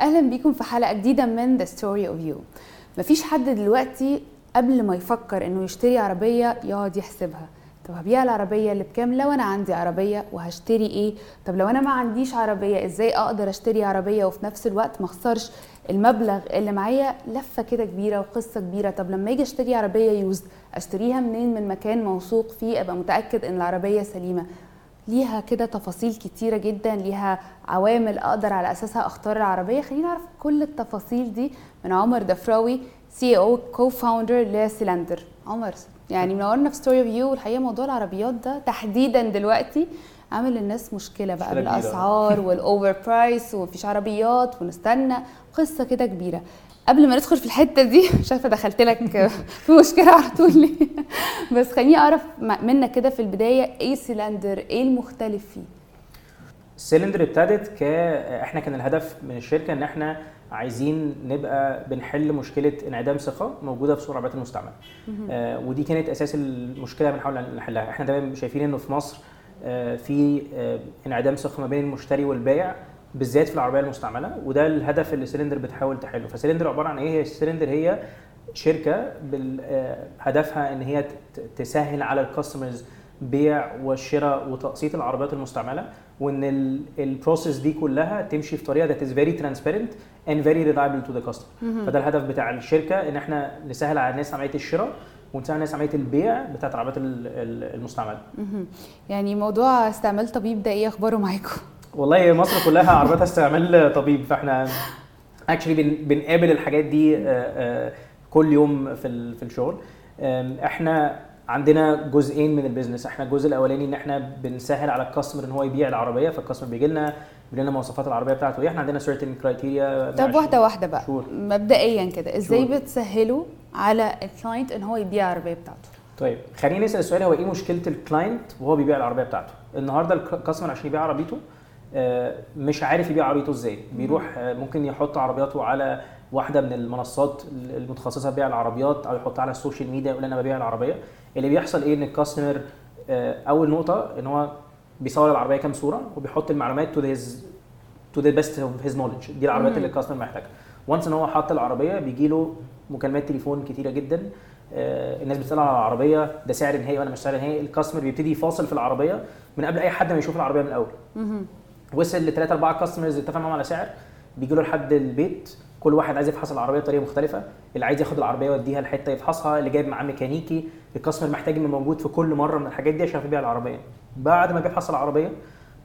أهلا بيكم في حلقة جديدة من The Story of You مفيش حد دلوقتي قبل ما يفكر إنه يشتري عربية يقعد يحسبها. طب هبيع العربية اللي بكام؟ لو أنا عندي عربية وهشتري إيه؟ طب لو أنا ما عنديش عربية إزاي أقدر أشتري عربية وفي نفس الوقت ما أخسرش المبلغ اللي معايا؟ لفة كده كبيرة وقصة كبيرة. طب لما أجي أشتري عربية used أشتريها منين؟ من مكان موثوق فيه أبقى متأكد إن العربية سليمة. ليها كده تفاصيل كتيرة جدا ليها عوامل أقدر على أساسها أختار العربية. خلينا نعرف كل التفاصيل دي من عمر دفراوي CEO co-founder لسيلندر عمر يعني منورنا في Story of You والحقيقة موضوع العربيات ده تحديدا دلوقتي عامل للناس مشكلة بقى. بالأسعار وال over price ومفيش عربيات ونستنى قصة كده كبيرة. قبل ما ندخل في الحتة دي مش عارفة دخلت لك في مشكلة على طول ليه. بس خليني أعرف منك كده في البداية إيه سيلندر إيه المختلف فيه؟ السلندر ابتدت ك إحنا كان الهدف من الشركة إن إحنا عايزين نبقى بنحل مشكلة انعدام ثقة موجودة في سوق العربيات المستعمله آه ودي كانت أساس المشكلة بنحاول نحلها. إحنا دايما شايفين إنه في مصر آه في آه انعدام ثقة ما بين المشتري والبائع. بالذات في العربية المستعملة وده الهدف اللي سلندر بتحاول تحله. فسلندر عبارة عن إيه؟ هي سلندر هي شركة آه، هدفها إن هي تسهل على الكاستمرز بيع والشراء وتقسيط العربيات المستعملة وإن البروسيس دي كلها تمشي في طريقة that is very transparent and very reliable to the customer. فده الهدف بتاع الشركة إن إحنا نسهل على الناس عملية الشراء ونسهل على الناس عملية البيع بتاعت العربيات ال- ال- المستعملة. يعني موضوع استعمال طبيب ده إيه أخباره معاكم؟ والله مصر كلها عربياتها استعمال طبيب فاحنا actually بن بنقابل الحاجات دي آه، آه، كل يوم في في الشغل. إحنا عندنا جزئين من ال business إحنا الجزء الأولاني إن إحنا بنسهل على ال customer إن هو يبيع العربية فال customer بيجي لنا بيقول لنا مواصفات العربية بتاعته. إيه إحنا عندنا certain criteria طب واحدة واحدة بقى. Sure. مبدئيا كده إزاي sure. بتسهلوا على ال client إن هو يبيع العربية بتاعته؟ طيب خلينا نسال السؤال هو إيه مشكلة ال client وهو بيبيع العربية بتاعته؟ النهارده ال customer عشان يبيع عربيته مش عارف يبيع عربيته إزاي. بيروح آه، ممكن يحط عربياته على واحدة من المنصات المتخصصة في بيع العربيات أو يحطها على ال social media يقول أنا ببيع العربية. اللي بيحصل إيه؟ إن ال customer آه، أول نقطة إن هو بيصور العربية كام صورة وبيحط المعلومات to his to the best of his knowledge دي العربيات. اللي ال customer محتاجها. once إن هو حط العربية بيجي له مكالمات تليفون كتيرة جدا. آه، الناس بتسأل على العربية ده سعر نهائي ولا مش سعر نهائي. ال customer بيبتدي يفاصل في العربية من قبل أي حد ما يشوف العربية من الأول. وصل لثلاثة أربعة كاستمرز اتفق معاهم على سعر بيجي له لحد البيت كل واحد عايز يفحص العربية بطريقة مختلفة اللي عايز ياخد العربية يوديها لحتة يفحصها اللي جايب معاه ميكانيكي الكاستمر محتاج إنه موجود في كل مرة من الحاجات دي عشان يبيع العربية. بعد ما بيفحص العربية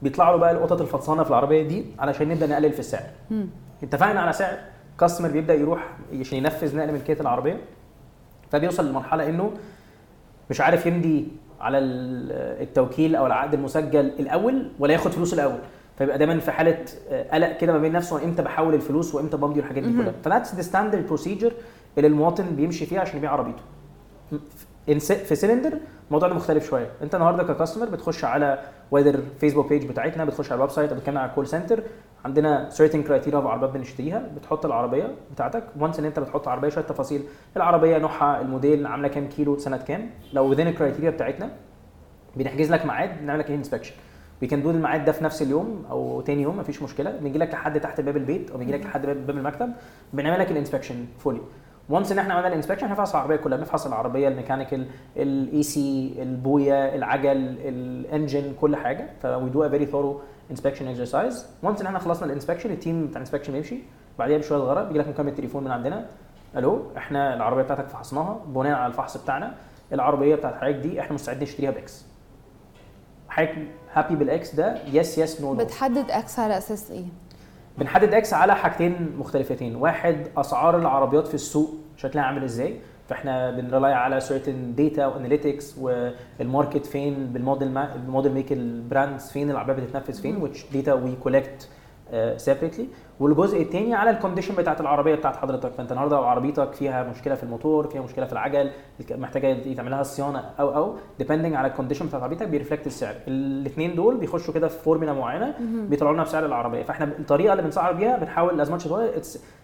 بيطلع له بقى القطط الفطسانة في العربية دي علشان نبدأ نقلل في السعر. اتفقنا على سعر كاستمر بيبدأ يروح عشان ينفذ نقل ملكيه العربية فبيوصل لمرحلة إنه مش عارف يمضي على ال- التوكيل أو العقد المسجل الأول ولا ياخد فلوس الأول. فيبقى دايما في حالة آه، قلق كده ما بين نفسه إمتى بحول الفلوس وإمتى بمضي والحاجات دي كلها. ف that's the standard procedure اللي المواطن بيمشي فيها عشان يبيع عربيته. في سيلندر الموضوع ده مختلف شوية. أنت النهارده ك customer بتخش على whether Facebook page بتاعتنا بتخش على ال website بتكلم على ال call center عندنا certain criteria في عربيات بنشتريها. بتحط العربية بتاعتك. once إن أنت بتحط عربية شوية تفاصيل. العربية نوعها الموديل عاملة كام كيلو سنة كام. لو within ال criteria بتاعتنا بنحجز لك ميعاد نعمل لك inspection we can do الميعاد ده في نفس اليوم أو تاني يوم مفيش مشكلة. بنجي لك لحد تحت باب البيت أو بنجي لك لحد باب باب المكتب بنعمل لك ال inspection fully once إن إحنا عملنا ال inspection هنفحص العربية كلها. بنفحص العربية ال mechanical ال AC البوية العجل ال engine كل حاجة. ف we do a very thorough inspection exercise once إن إحنا خلصنا ال inspection ال team بتاع ال inspection بيمشي. بعديها بشوية صغيره بيجي لك مكالمة تليفون من عندنا. ألو إحنا العربية بتاعتك فحصناها بناء على الفحص بتاعنا. العربية بتاعت حضرتك دي إحنا مستعدين نشتريها ب X. حضرتك happy بال X ده yes yes no no بتحدد X على أساس إيه؟ بنحدد X على حاجتين مختلفتين. واحد أسعار العربيات في السوق شكلها عامل إزاي؟ فإحنا بن rely على certain data و analytics وال market فين بالموديل ما الموديل make ال brands فين العربيه بتتنفذ فين which data we collect separately والجزء الثاني على ال condition بتاعت العربية بتاعت حضرتك. فأنت النهارده لو عربيتك فيها مشكلة في الموتور فيها مشكلة في العجل محتاجة يتعمل لها صيانة أو أو depending على ال condition بتاعت عربيتك بي reflect السعر. الاثنين دول بيخشوا كده في فورمولا معينة بيطلعوا لنا بسعر العربية. فإحنا الطريقة اللي بنسعر بيها بنحاول as much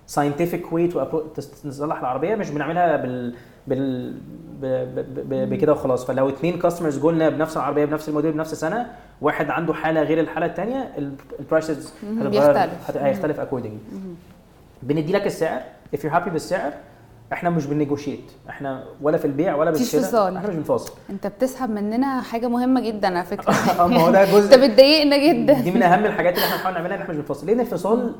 scientific way to تصلح العربية. مش بنعملها بال بال بكده وخلاص. فلو اثنين customers جولنا بنفس العربية بنفس الموديل بنفس السنة واحد عنده حالة غير الحالة الثانية ال prices مهم. بيختلف. هيختلف according بندي لك السعر. If you're happy بالسعر إحنا مش بنيجوشيت إحنا ولا في البيع ولا بالشراء. إحنا مش بنفاصل. انت بتسحب مننا حاجة مهمة جدا على فكرة. ما هو ده جزء انت بتضايقنا جدا. دي من أهم الحاجات اللي إحنا بنحاول نعملها إن إحنا مش بنفاصل لأن الفصال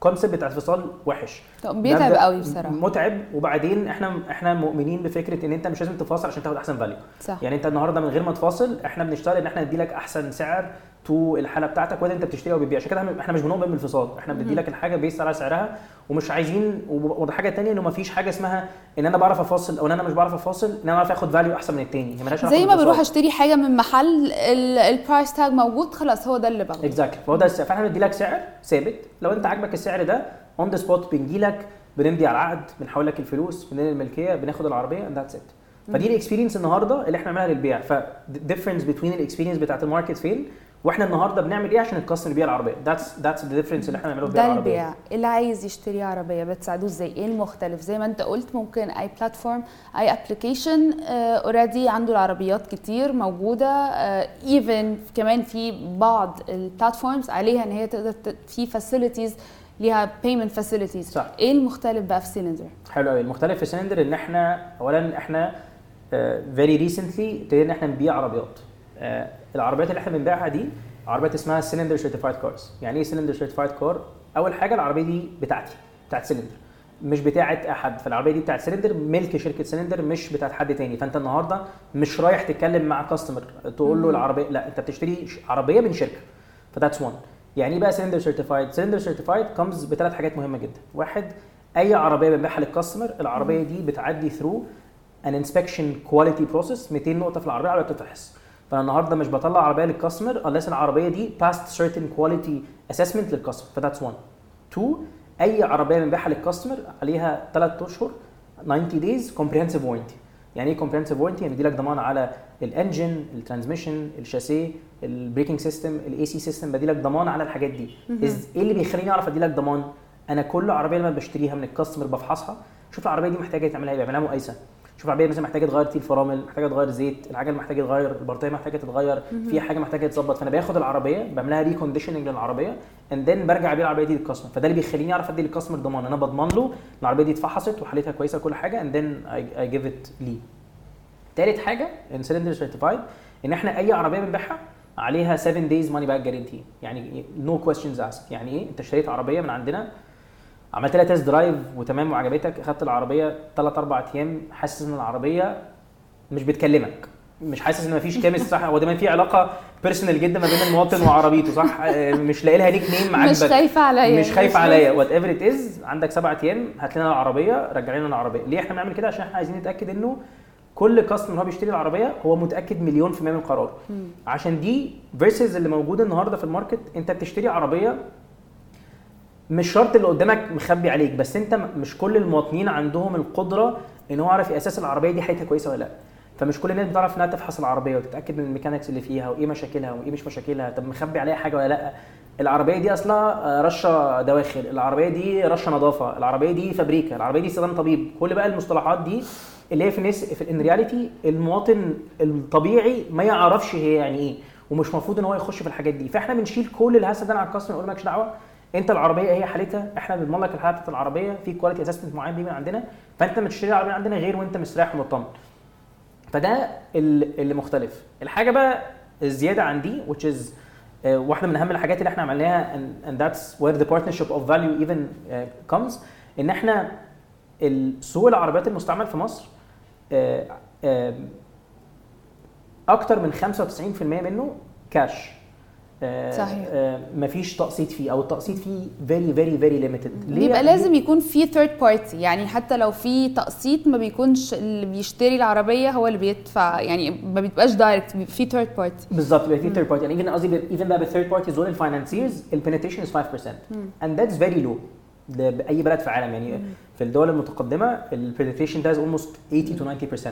concept بتاع الفصال وحش. بيتعب قوي بصراحة. متعب وبعدين إحنا إحنا مؤمنين بفكرة ان انت مش لازم تفاصل عشان تاخد احسن value صح. يعني انت النهارده من غير ما تفاصل إحنا بنشتغل ان إحنا ندي لك احسن سعر to الحاله بتاعتك ولا انت بتشتري أو بتبيع عشان كده إحنا مش بنؤمن بالفصال. إحنا بندي لك الحاجة based على سعرها ومش عايزين وده حاجة ثانية انه ما فيش حاجة اسمها ان أنا بعرف افاصل أو ان أنا مش بعرف افاصل ان أنا بعرف اخد value احسن من الثاني هي مالهاش علاقة زي ما. بروح اشتري حاجة من محل ال price tag موجود خلاص هو ده اللي باخده. Exactly فهو ده السعر فاحنا بندي لك سعر ثابت. لو انت عاجبك السعر ده on the spot بنجي لك بنمضي على العقد بنحول لك الفلوس بننقل الملكية بناخد العربية and that's it فدي ال experience النهارده اللي إحنا بنعملها للبيع. ف difference بين ال experience بتاعت ال market فين؟ وإحنا النهارده بنعمل إيه عشان ال customer يبيع العربية؟ that's that's the difference اللي إحنا بنعمله في بيع ده العربية. البيع. اللي عايز يشتري عربية بتساعدوه إزاي؟ إيه المختلف؟ زي ما انت قلت ممكن اي platform اي application already عنده العربيات كتير موجودة even كمان في بعض ال platforms عليها ان هي تقدر في facilities ليها payment facilities صح. إيه المختلف بقى في سيلندر حلو قوي. المختلف في سلندر ان إحنا اولا إحنا very recently ابتدينا إن إحنا نبيع عربيات. آه، العربيات اللي إحنا بنبيعها دي عربيات اسمها سلندر certified cars يعني إيه سلندر certified car أول حاجة العربية دي بتاعتي بتاعت سلندر مش بتاعت احد فالعربية دي بتاعت سلندر ملك شركة سلندر مش بتاعت حد تاني. فأنت النهارده مش رايح تتكلم مع customer تقول له العربية لا أنت بتشتري عربية من شركة. ف that's one يعني إيه بقى سلندر certified سلندر certified comes بثلاث حاجات مهمة جدا. واحد أي عربية بنبيعها لل customer العربية دي بتعدي through an inspection quality process 200 نقطة في العربية على بتتفحص فانا النهارده مش بطلع عربيه لل customer unless العربيه دي passed certain quality assessment لل customer. ف that's 1 2 أي عربية بنبيعها لل customer عليها 3 أشهر 90 days comprehensive warranty. يعني إيه comprehensive warranty يعني بيديلك ضمان على ال engine ال transmission الشاسيه ال braking system ال AC system بديلك ضمان على الحاجات دي. إيه اللي بيخليني أعرف أديلك ضمان؟ أنا كل عربية لما بشتريها من ال customer بفحصها شوف العربية دي محتاجة تعملها إيه؟ بعملها مقايسة. شوف العربيه مثلا محتاجه تغير تيل فرامل محتاجه تغير زيت العجل محتاجه يتغير البطاريه محتاجة تتغير في حاجة محتاجة تتظبط. فأنا باخد العربية بعملها reconditioning للعربية and then برجع بيها العربية دي لل customer فده اللي بيخليني أعرف أدي لل customer ضمان. أنا بضمن له العربية دي اتفحصت وحالتها كويسة وكل حاجة and then I give it ليه. تالت حاجة إن Sylndr certified إن إحنا أي عربية بنبيعها عليها 7 days money back guarantee يعني no questions asked يعني إيه؟ أنت اشتريت عربية من عندنا عملت لها test drive وتمام وعجبتك اخدت العربية 3 4 أيام حاسس إن العربية مش بتكلمك. مش حاسس إن مفيش chemistry صح؟ هو دايما في علاقة personal جدا ما بين المواطن وعربيته صح؟ آه، مش لاقي لها nickname عاجبك مش خايفة عليا مش خايف عليا. whatever it is عندك سبعة أيام هات لنا العربية رجع لنا العربية. ليه إحنا بنعمل كده؟ عشان إحنا عايزين نتأكد إنه كل customer هو بيشتري العربية هو متأكد مليون في المية من قراره. عشان the versus اللي موجودة النهارده في ال market أنت بتشتري عربية مش شرط اللي قدامك مخبي عليك بس انت مش كل المواطنين عندهم القدرة ان هو يعرف أساس العربية دي حالتها كويسة ولا لأ. فمش كل الناس بتعرف إنها تفحص العربية وتتأكد من ال mechanics اللي فيها وإيه مشاكلها وإيه مش مشاكلها طب مخبي عليها حاجة ولا لأ؟ العربية دي أصلا آه، راشة دواخل العربية دي راشة نظافة العربية دي فابريكا العربية دي استخدام طبيب. كل بقى المصطلحات دي اللي هي في الناس في in reality المواطن الطبيعي ما يعرفش هي يعني إيه ومش المفروض إن هو يخش في الحاجات دي. فإحنا بنشيل كل الهيصة ده على ال customer نقول مالكش دعوة. انت العربية هي حالتها إحنا بنضمن لك الحالة بتاعت العربية في quality assessment معين بيجي من عندنا فانت ما تشتري العربيه عندنا غير وانت مستريح ومطمن فده ال- اللي مختلف. الحاجة بقى الزيادة عن دي which is uh, واحدة من أهم الحاجات اللي إحنا عملناها and, that's where the partnership of valU even uh, comes إن إحنا سوق العربيات المستعمل في مصر uh, أكتر من 95% منه كاش صحيح. مفيش تقسيط فيه أو التقسيط فيه very very very limited. بيبقى لازم يكون في third party يعني حتى لو في تقسيط ما بيكونش اللي بيشتري العربية هو اللي بيدفع يعني ما بيبقاش direct بيبقى في third party بالظبط بيبقى في third party يعني even قصدي even بقى بال third parties دول ال financiers ال penetration is 5% and that's very low بأي بلد في العالم يعني في الدول المتقدمة ال penetration ده almost 80 to 90%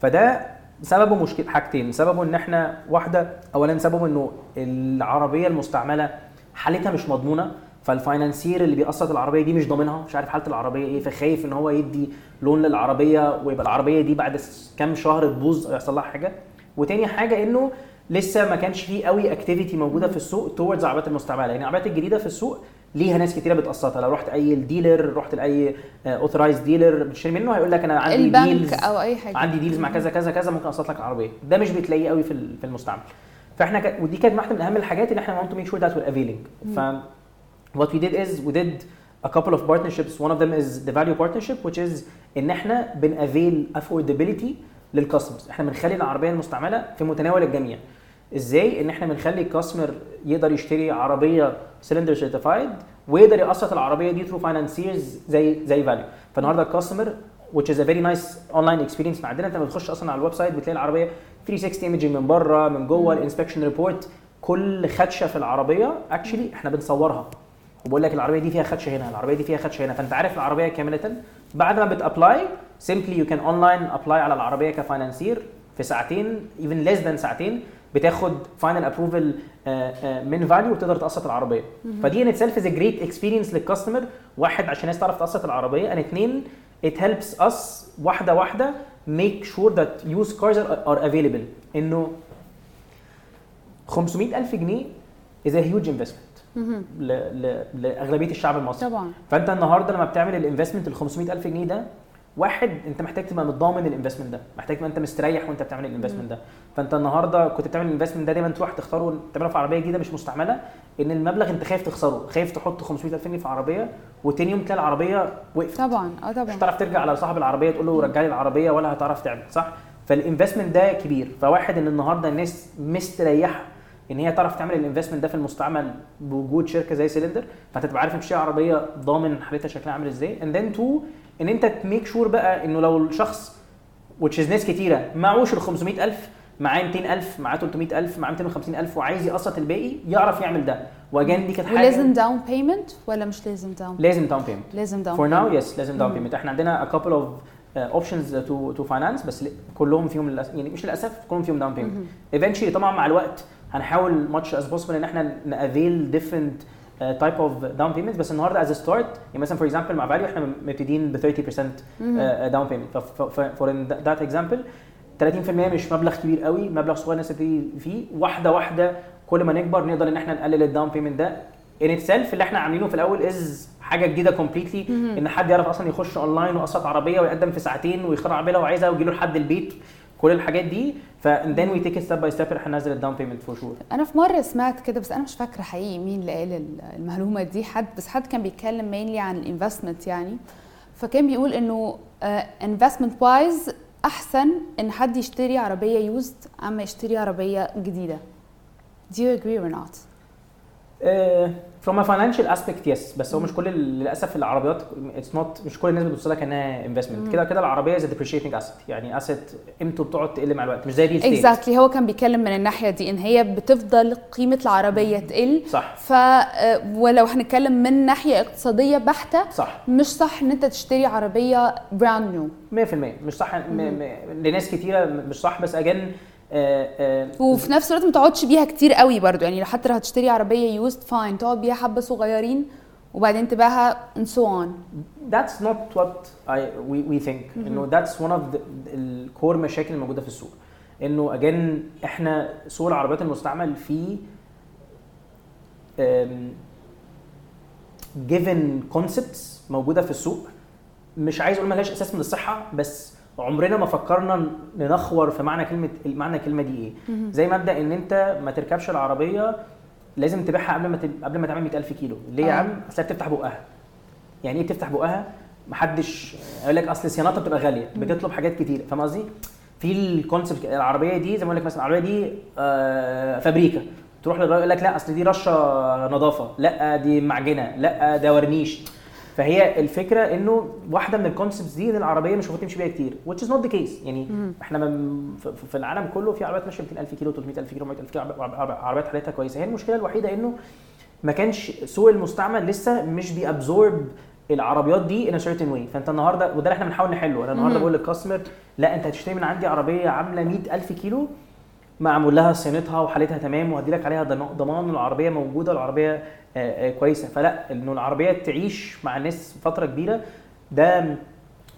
فده سببه مشكله حاجتين. سببه إن إحنا واحدة اولا سببه إنه العربية المستعملة حالتها مش مضمونة فال financier اللي بيقسط العربية دي مش ضامنها مش عارف حالة العربية إيه فخايف إن هو يدي loan للعربية ويبقى العربية دي بعد كام شهر تبوظ يحصل لها حاجة. وتاني حاجة إنه لسه ما كانش فيه قوي activity موجودة في السوق towards العربيات المستعملة. يعني العربيات الجديدة في السوق ليها ناس كتيرة بتقسطها. لو رحت أي dealer رحت لأي authorized dealer بتشتري منه هيقول لك أنا عندي البنك deals أو أي حاجة. عندي deals مع كذا كذا كذا ممكن أقسط لك العربيه ده مش بتلاقيه قوي في ال- في المستعمل. فإحنا ك... ودي كانت واحدة من أهم الحاجات اللي إحنا want to make sure that we're availing. ف what we did is we did a couple of partnerships. One of them is the valU partnership which is إن إحنا بن avail affordability لل customers إحنا بنخلي العربية المستعملة في متناول الجميع. إزاي؟ إن إحنا بنخلي ال customer يقدر يشتري عربية Sylndr certified ويقدر يقسط العربية دي through financiers زي زي valU فالنهاردة ال customer which is a very nice online experience من عندنا أنت لما بتخش أصلا على ال website بتلاقي العربية 360 imaging من بره من جوه ال inspection report كل خدشة في العربية actually إحنا بنصورها. وبقول لك العربية دي فيها خدشة هنا العربية دي فيها خدشة هنا. فأنت عارف العربية كاملة؟ بعد ما بت apply simply you can online apply على العربية ك financier في ساعتين even less than ساعتين. بتاخد final approval من valU وتقدر تقسط العربية. فدي in itself is great experience لل customer واحد عشان الناس تعرف تقسط العربية. ان اثنين it helps us واحدة واحدة make sure that used cars are, are available. إنه 500000 جنيه is a huge investment مهم. ل- ل- لأغلبية الشعب المصري. طبعا. فأنت النهارده لما بتعمل ال investment ال 500000 جنيه ده واحد انت محتاج تبقى متضمن ال investment ده. محتاج تبقى انت مستريح وانت بتعمل ال investment ده. فانت النهارده كنت بتعمل ال investment ده دايما تروح تختاره تعمله في عربية جديدة مش مستعملة ان المبلغ انت خايف تخسره. خايف تحط 500000 جنيه في عربية وتاني يوم تلاقي العربية وقفت. طبعا آه مش طبعا هتعرف ترجع على صاحب العربية تقول له رجع لي العربية ولا هتعرف تعمل صح؟ فال investment ده كبير. فواحد ان النهارده الناس مستريحة ان هي تعرف تعمل ال investment ده في المستعمل بوجود شركة زي Sylndr فانت تبقى عارف تشتري عربية ضامن حالتها شكلها عامل إزاي. And then two ان انت ت make sure بقى انه لو الشخص which is ناس كتيرة معهوش ال 500000 معاه 200000 معاه 300000 معاه 250000 وعايز يقسط الباقي يعرف يعمل ده. و again دي كانت حاجة. ولازم down payment ولا مش لازم down لازم down payment لازم down for now yes لازم داون بيمنت إحنا عندنا a couple of options to to finance بس كلهم فيهم للأسف يعني مش للأسف كلهم فيهم down payment eventually طبعا مع الوقت هنحاول much as possible إن إحنا ن avail different type of down payments بس النهارده as start يعني مثلا for example مع valU إحنا مبتدئين ب 30% down payment for that example 30% مش مبلغ كبير قوي مبلغ صغير الناس تبتدي فيه. واحدة واحدة كل ما نكبر نقدر إن إحنا نقلل ال down payment ده. in itself اللي إحنا عاملينه في الأول is حاجة جديدة completely إن حد يعرف أصلا يخش اونلاين ويقسط عربية ويقدم في ساعتين ويختار العربيه لو عايزها ويجي له لحد البيت. كل الحاجات دي ف then we take it step by step إحنا ننزل ال down payment for sure أنا في مرة سمعت كده بس أنا مش فاكرة حقيقي مين اللي قال ال- المعلومة دي حد بس حد كان بيتكلم mainly عن ال investment يعني. فكان بيقول إنه investment wise أحسن إن حد يشتري عربية used أما يشتري عربية جديدة. Do you agree or not? from a financial aspect yes بس هو مش كل للأسف العربيات it's not مش كل الناس بتبص لها كأنها investment كده كده العربية is depreciating asset يعني asset قيمته بتقعد تقل مع الوقت مش زي real estate exactly. هو كان بيتكلم من الناحية دي إن هي بتفضل قيمة العربية تقل. صح. ف آه، ولو هنتكلم من ناحية اقتصادية بحتة صح. مش صح إن أنت تشتري عربية brand new 100% مش صح م- م- لناس كتيرة مش صح. بس again وفي نفس الوقت ما تقعدش بيها كتير قوي برضو. يعني لو حتى لو هتشتري عربية used fine تقعد بيها حبة صغيرين وبعدين تبيعها and so on. That's not what I we, we think. إنه that's one of the الكور مشاكل الموجودة في السوق. إنه اجين إحنا سوق العربيات المستعمل فيه given concepts موجودة في السوق. مش عايز أقول ملهاش أساس من الصحة بس عمرنا ما فكرنا ننخور في معنى كلمة معنى الكلمة دي إيه؟ زي مبدا إن أنت ما تركبش العربية لازم تبيعها قبل ما تب... قبل ما تعمل 100000 كيلو. ليه يا آه. عم؟ أصل بتفتح بقها. يعني إيه بتفتح بقها؟ محدش يقول لك أصل صيانتها بتبقى غالية بتطلب حاجات كتير. فاهم قصدي؟ في ال concept العربية دي زي ما أقول لك مثلا العربية دي آه فابريكا. تروح للراجل يقول لك لا أصل دي رشة نظافة. لا دي معجنة. لا ده ورنيش. فهي الفكرة إنه واحدة من ال concepts دي إن العربية مش المفروض تمشي بيها كتير which is not the case. يعني إحنا من في- العالم كله في عربيات ماشية 200000 كيلو 300000 كيلو 100000 كيلو عرب- عرب- عربيات حالتها كويسة. هي المشكلة الوحيدة إنه ما كانش سوق المستعمل لسه مش بيابزورب العربيات دي ان certain واي فأنت النهارده وده اللي إحنا بنحاول نحله. أنا النهارده مم. بقول للكاستمر لا أنت هتشتري من عندي عربية عاملة 100000 كيلو معمول لها صيانتها وحالتها تمام وهدي لك عليها ضم- ضمان العربيه موجودة والعربية آه، كويسة. فلا إنه العربية تعيش مع الناس فترة كبيرة ده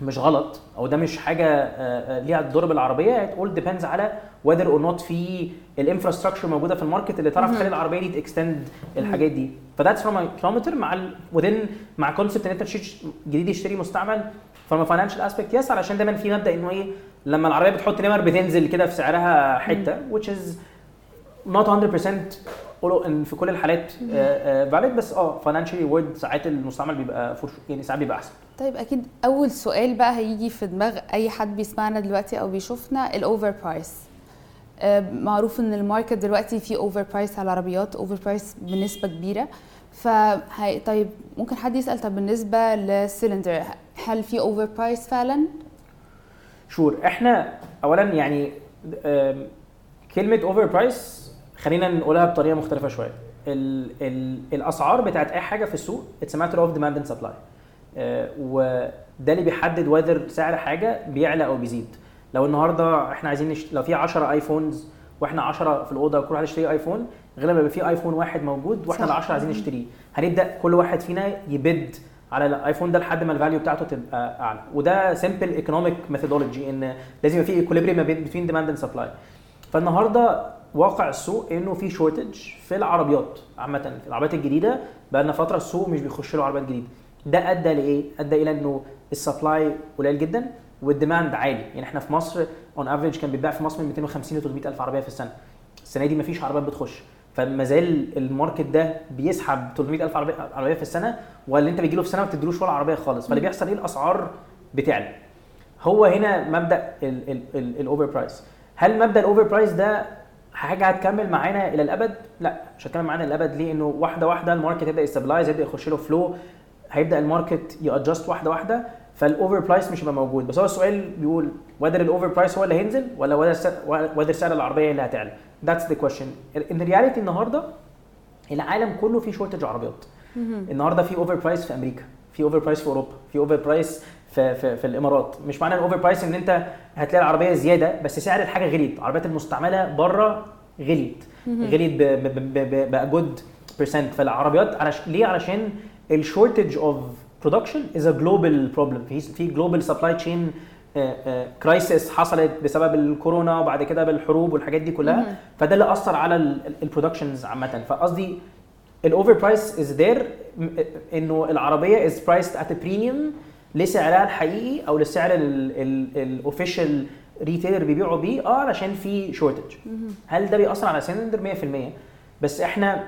مش غلط أو ده مش حاجة آه، آه، ليها تضر بالعربية. All depends على whether or not في ال infrastructure موجودة في ال market اللي تعرف تخلي العربية دي to extend الحاجات دي. ف that's from كيلومتر مع within مع concept إن أنت تشتري جديد يشتري مستعمل. from financial aspect yes علشان دايما في مبدأ إنه إيه لما العربية بتحط نمر بتنزل كده في سعرها حتة which is not 100% قولوا إن في كل الحالات valid بس آه financially word ساعات المستعمل بيبقى يعني ساعات بيبقى أحسن. طيب أكيد أول سؤال بقى هيجي في دماغ أي حد بيسمعنا دلوقتي أو بيشوفنا ال over price معروف إن ال market دلوقتي فيه over price على العربيات over price بنسبة كبيرة. فهي طيب ممكن حد يسأل طب بالنسبة للسلندر هل في over price فعلا؟ sure إحنا اولا يعني كلمة over price خلينا نقولها بطريقة مختلفة شوية. ال ال الأسعار بتاعت أي حاجة في السوق it's matter of demand and supply وده اللي بيحدد whether سعر حاجة بيعلى أو بيزيد. لو النهارده إحنا عايزين نشت... لو في 10 iPhones وإحنا 10 في الأوضة كل واحد يشتري iPhone غالبا بيبقى في iPhone واحد موجود وإحنا. ال 10 عايزين نشتريه. هنبدأ كل واحد فينا ي bid على ال iPhone ده لحد ما ال value بتاعته تبقى أعلى. وده simple economic methodology إن لازم يبقى في equilibrium ما بين بين demand and supply فالنهاردة واقع السوق إنه في shortage في العربيات عامة في العربيات الجديدة. بقى لنا فترة السوق مش بيخش له عربيات جديدة. ده أدى لإيه؟ أدى إلى إنه ال supply قليل جدا وال demand عالي. يعني إحنا في مصر on average كان بيتباع في مصر من 250 ل 300 ألف عربية في السنة. السنة دي مفيش عربيات بتخش. فما زال ال market ده بيسحب 300 ألف عربية عربية في السنة واللي أنت بيجي له في سنة ما بتديلوش ولا عربية خالص. فاللي بيحصل إيه؟ الأسعار بتعلى. هو هنا مبدأ ال over price هل مبدأ ال over price ده حاجة هتكمل معانا إلى الأبد؟ لا مش هتكمل معانا إلى الأبد. ليه؟ إنه واحدة واحدة ال market يبدا ي stabilize يبدا يخش له flow هيبدأ ال market ي adjust واحدة واحدة فال over price مش هيبقى موجود. بس هو السؤال بيقول whether ال over price هو اللي هينزل ولا whether سعر العربية اللي هتعلى. that's the question in reality النهارده العالم كله فيه shortage عربيات. النهارده في over price في أمريكا في over price في أوروبا في over price في, في, في الإمارات. مش معنى ال over price إن أنت هتلاقي العربية زيادة بس سعر الحاجة غليت. العربيات المستعملة بره غليت. غليت ب- ب- ب- ب- بقى good percent فالعربيات علش... ليه؟ علشان ال shortage of production is a global problem في في global supply chain crisis حصلت بسبب الكورونا وبعد كده بالحروب والحاجات دي كلها. فده اللي أثر على ال productions عامة. فقصدي ال over price is there إنه العربية is priced at premium لسعرها الحقيقي أو للسعر ال official retailer بيبيعوا بيه آه علشان في shortage هل ده بيأثر على سلندر 100% بس إحنا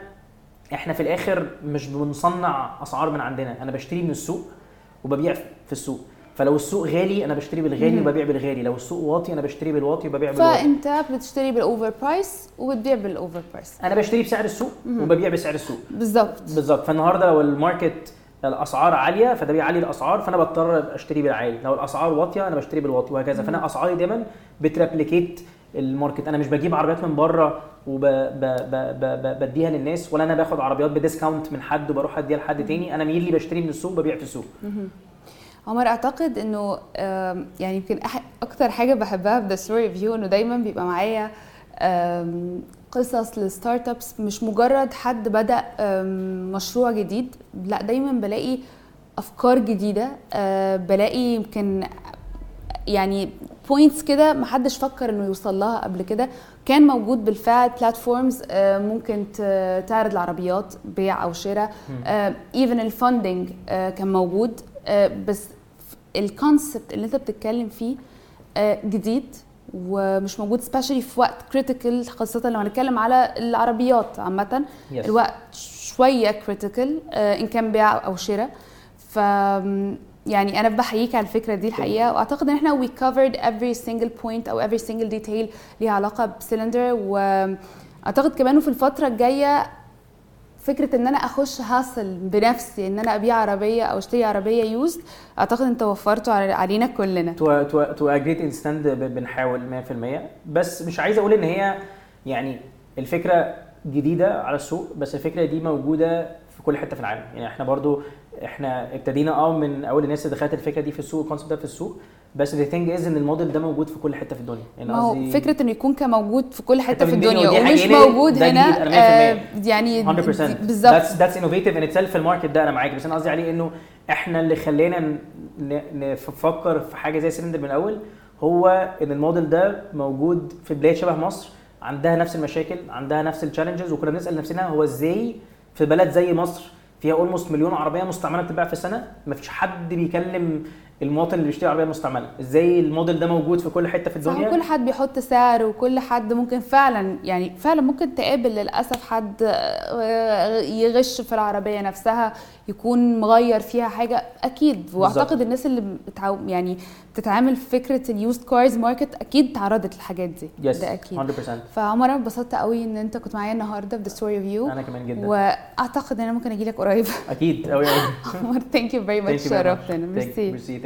إحنا في الآخر مش بنصنع أسعار من عندنا. أنا بشتري من السوق وببيع في السوق. فلو السوق غالي أنا بشتري بالغالي وببيع بالغالي. لو السوق واطي أنا بشتري بالواطي وببيع بالواطي. فأنت بتشتري بال over price وبتبيع بال over price أنا بشتري بسعر السوق وببيع بسعر السوق. بالظبط. بالظبط. فالنهاردة لو ال market الأسعار عالية فده بيعلي الأسعار فأنا بضطر أشتري بالعالي لو الأسعار واطية أنا بشتري بالواطي وهكذا. فأنا أسعاري دايما بت replicate ال market. أنا مش بجيب عربيات من بره وبديها للناس ولا أنا باخد عربيات ب discount من حد وبروح أديها لحد تاني. أنا مين اللي بشتري من السوق؟ ببيع في السوق. عمر أعتقد إنه يعني يمكن أكتر حاجة بحبها في the story view إنه دايما بيبقى معايا قصص لل startups مش مجرد حد بدأ مشروع جديد. لا دايما بلاقي أفكار جديدة. آه، بلاقي يمكن يعني points كده محدش فكر إنه يوصل لها قبل كده. كان موجود بالفعل platforms ممكن ت- تعرض العربيات بيع أو شراء. even ال funding كان موجود. آه، بس ال concept اللي أنت بتتكلم فيه آه، جديد. ومش موجود specially في وقت critical خاصة لو هنتكلم على العربيات عامة. Yes. الوقت شوية critical إن كان بيع أو شراء. ف يعني أنا بحييك على الفكرة دي الحقيقة. وأعتقد إن إحنا we covered every single point أو every single detail ليها علاقة ب Slyndr واعتقد كمان في الفترة الجاية فكرة إن أنا أخش hassle بنفسي إن أنا أبيع عربية أو أشتري عربية used أعتقد انت وفرته علينا كلنا. to to to a great extent بنحاول 100% بس مش عايز أقول إن هي يعني الفكرة جديدة على السوق بس الفكرة دي موجودة في كل حتة في العالم. يعني إحنا برضو إحنا ابتدينا آه من أول الناس اللي دخلت الفكرة دي في السوق ال concept ده في السوق. بس the thing is إن الموديل ده موجود في كل حتة في الدنيا. يعني ما هو قصدي فكرة إنه يكون كموجود في كل حتة في الدنيا ومش حقيقي موجود ده هنا آه 100%. يعني 100% بالظبط. That's innovative in itself في ال market ده أنا معاك. بس أنا قصدي عليه إنه إحنا اللي خلينا نفكر في حاجة زي Slyndr من الأول هو إن الموديل ده موجود في بلاد شبه مصر عندها نفس المشاكل عندها نفس التشالنجز وكنا بنسأل نفسنا هو إزاي في بلد زي مصر فيها اولموست مليون عربية مستعملة بتتباع في السنة؟ مفيش حد بيكلم المواطن اللي بيشتري عربية مستعملة. إزاي الموديل ده موجود في كل حتة في صح الدنيا؟ وكل حد بيحط سعر وكل حد ممكن فعلا يعني فعلا ممكن تقابل للأسف حد آه، يغش في العربية نفسها يكون مغير فيها حاجة. أكيد. وأعتقد الناس اللي بتعو يعني بتتعامل في فكرة ال used cars market أكيد تعرضت للحاجات دي. yes ده أكيد. 100% فعمر أنا اتبسطت قوي إن أنت كنت معايا النهارده في The Story of You أنا كمان جدا. وأعتقد إن أنا ممكن أجي لك قريب. أكيد. قوي قوي عمر thank you very much شرفتنا. ميرسي. ميرسي